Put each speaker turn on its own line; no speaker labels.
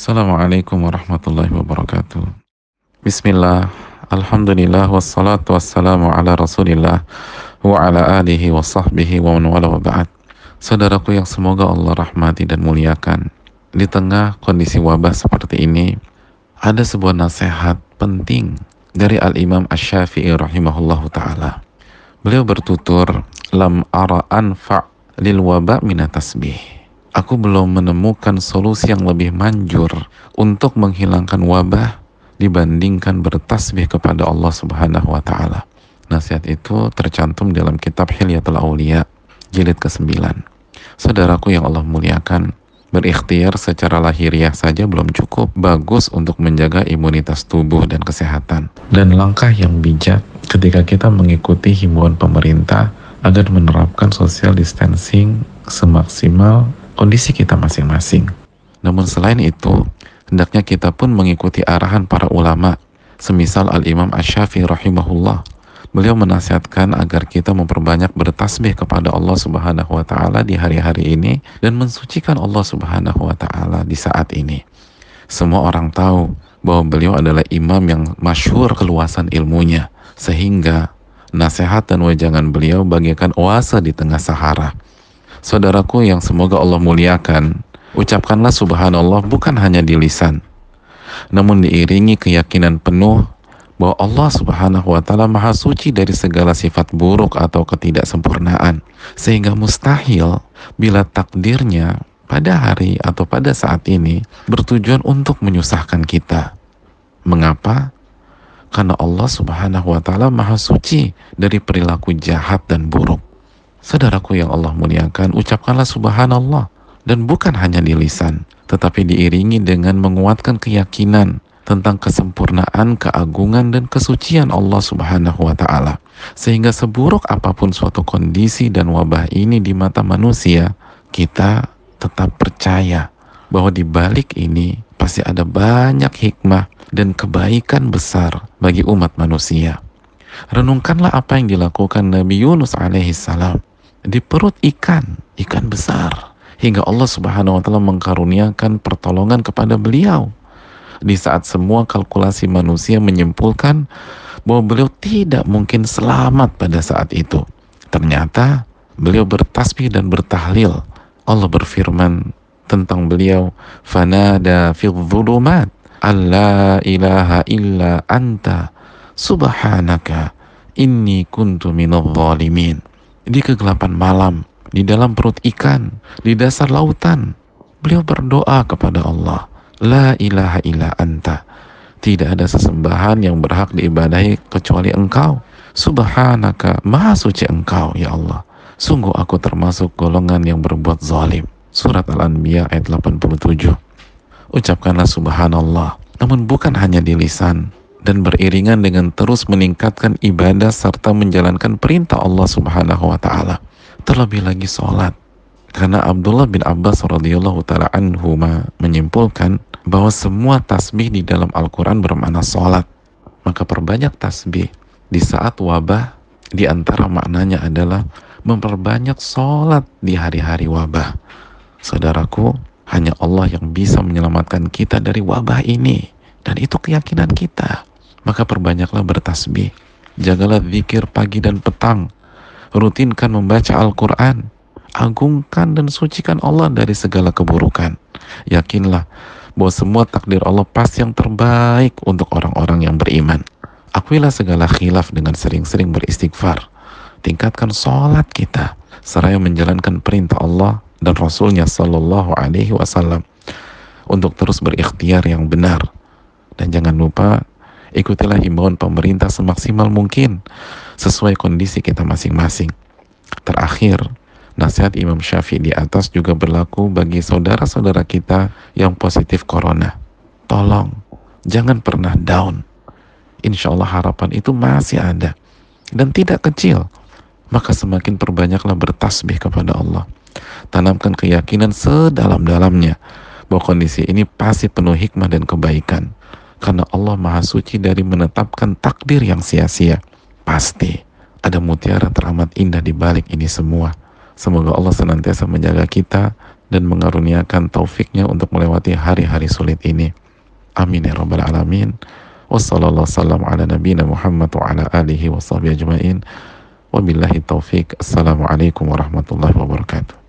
Assalamualaikum warahmatullahi wabarakatuh. Bismillah, Alhamdulillah, wassalatu wassalamu ala rasulillah wa ala alihi wa sahbihi wa man wala wa ba'd. Saudaraku yang semoga Allah rahmati dan muliakan. Di tengah kondisi wabah seperti ini, ada sebuah nasihat penting dari Al-Imam Ash-Syafi'i rahimahullahu ta'ala. Beliau bertutur, Lam ara anfa' lil wabah minatasbih aku belum menemukan solusi yang lebih manjur untuk menghilangkan wabah dibandingkan bertasbih kepada Allah Subhanahu wa taala. Nasihat itu tercantum dalam kitab Hilyatul Aulia jilid ke-9. Saudaraku yang Allah muliakan, berikhtiar secara lahiriah saja belum cukup bagus untuk menjaga imunitas tubuh dan kesehatan. Dan langkah yang bijak ketika kita mengikuti himbauan pemerintah agar menerapkan social distancing semaksimal kondisi kita masing-masing. Namun selain itu, hendaknya kita pun mengikuti arahan para ulama, semisal Al-Imam Ash-Syafi'i rahimahullah. Beliau menasihatkan agar kita memperbanyak bertasbih kepada Allah Subhanahu wa taala di hari-hari ini dan mensucikan Allah Subhanahu wa taala di saat ini. Semua orang tahu bahwa beliau adalah imam yang masyhur keluasan ilmunya sehingga nasihat dan wejangan beliau bagaikan oase di tengah Sahara Saudaraku yang semoga Allah muliakan, ucapkanlah subhanallah bukan hanya di lisan, namun diiringi keyakinan penuh bahwa Allah Subhanahu wa taala Maha suci dari segala sifat buruk atau ketidaksempurnaan, sehingga mustahil bila takdirnya pada hari atau pada saat ini bertujuan untuk menyusahkan kita. Mengapa? Karena Allah Subhanahu wa taala Maha suci dari perilaku jahat dan buruk. Saudaraku yang Allah muliakan, ucapkanlah subhanallah. Dan bukan hanya di lisan, tetapi diiringi dengan menguatkan keyakinan tentang kesempurnaan, keagungan, dan kesucian Allah subhanahu wa ta'ala. Sehingga seburuk apa pun suatu kondisi dan wabah ini di mata manusia, kita tetap percaya bahwa di balik ini pasti ada banyak hikmah dan kebaikan besar bagi umat manusia. Renungkanlah apa yang dilakukan Nabi Yunus alaihi salam di perut ikan, ikan besar. Hingga Allah subhanahu wa ta'ala mengkaruniakan pertolongan kepada beliau. Di saat semua kalkulasi manusia menyimpulkan bahwa beliau tidak mungkin selamat pada saat itu. Ternyata beliau bertasbih dan bertahlil. Allah berfirman tentang beliau, "Fanada fil dhulumat alla ilaha illa anta subhanaka inni kuntu minadh dhalimin." Di kegelapan malam, di dalam perut ikan, di dasar lautan. Beliau berdoa kepada Allah, La ilaha illa anta. Tidak ada sesembahan yang berhak diibadahi kecuali engkau. Subhanaka, maha suci engkau, ya Allah. Sungguh aku termasuk golongan yang berbuat zalim. Surat Al-Anbiya ayat 87. Ucapkanlah subhanallah, namun bukan hanya di lisan, dan beriringan dengan terus meningkatkan ibadah serta menjalankan perintah Allah Subhanahu wa taala. Terlebih lagi sholat. Karena Abdullah bin Abbas radhiyallahu taala anhu menyimpulkan bahwa semua tasbih di dalam Al-Qur'an bermakna sholat. Maka perbanyak tasbih di saat wabah di antara maknanya adalah memperbanyak sholat di hari-hari wabah. Saudaraku, hanya Allah yang bisa menyelamatkan kita dari wabah ini. Dan itu keyakinan kita maka perbanyaklah bertasbih. Jagalah zikir pagi dan petang. Rutinkan membaca Al-Quran. Agungkan dan sucikan Allah dari segala keburukan. Yakinlah bahwa semua takdir Allah pasti yang terbaik untuk orang-orang yang beriman. Akuilah segala khilaf dengan sering-sering beristighfar. Tingkatkan sholat kita. Seraya menjalankan perintah Allah dan Rasulnya Sallallahu Alaihi Wasallam untuk terus berikhtiar yang benar. Dan jangan lupa ikutilah himbauan pemerintah semaksimal mungkin sesuai kondisi kita masing-masing. Terakhir, nasihat Imam Syafi'i di atas juga berlaku bagi saudara-saudara kita yang positif corona. Tolong, jangan pernah down. Insya Allah harapan itu masih ada dan tidak kecil. Maka semakin perbanyaklah bertasbih kepada Allah. Tanamkan keyakinan sedalam-dalamnya bahwa kondisi ini pasti penuh hikmah dan kebaikan karena Allah Maha Suci dari menetapkan takdir yang sia-sia. Pasti ada mutiara teramat indah di balik ini semua. Semoga Allah senantiasa menjaga kita dan mengaruniakan taufiknya untuk melewati hari-hari sulit ini. Amin ya rabbal alamin. Wassalamualaikum ala nabiyina Muhammad wa ala alihi wa sahbihi ajma'in. Wabillahi taufik. Assalamualaikum warahmatullahi wabarakatuh.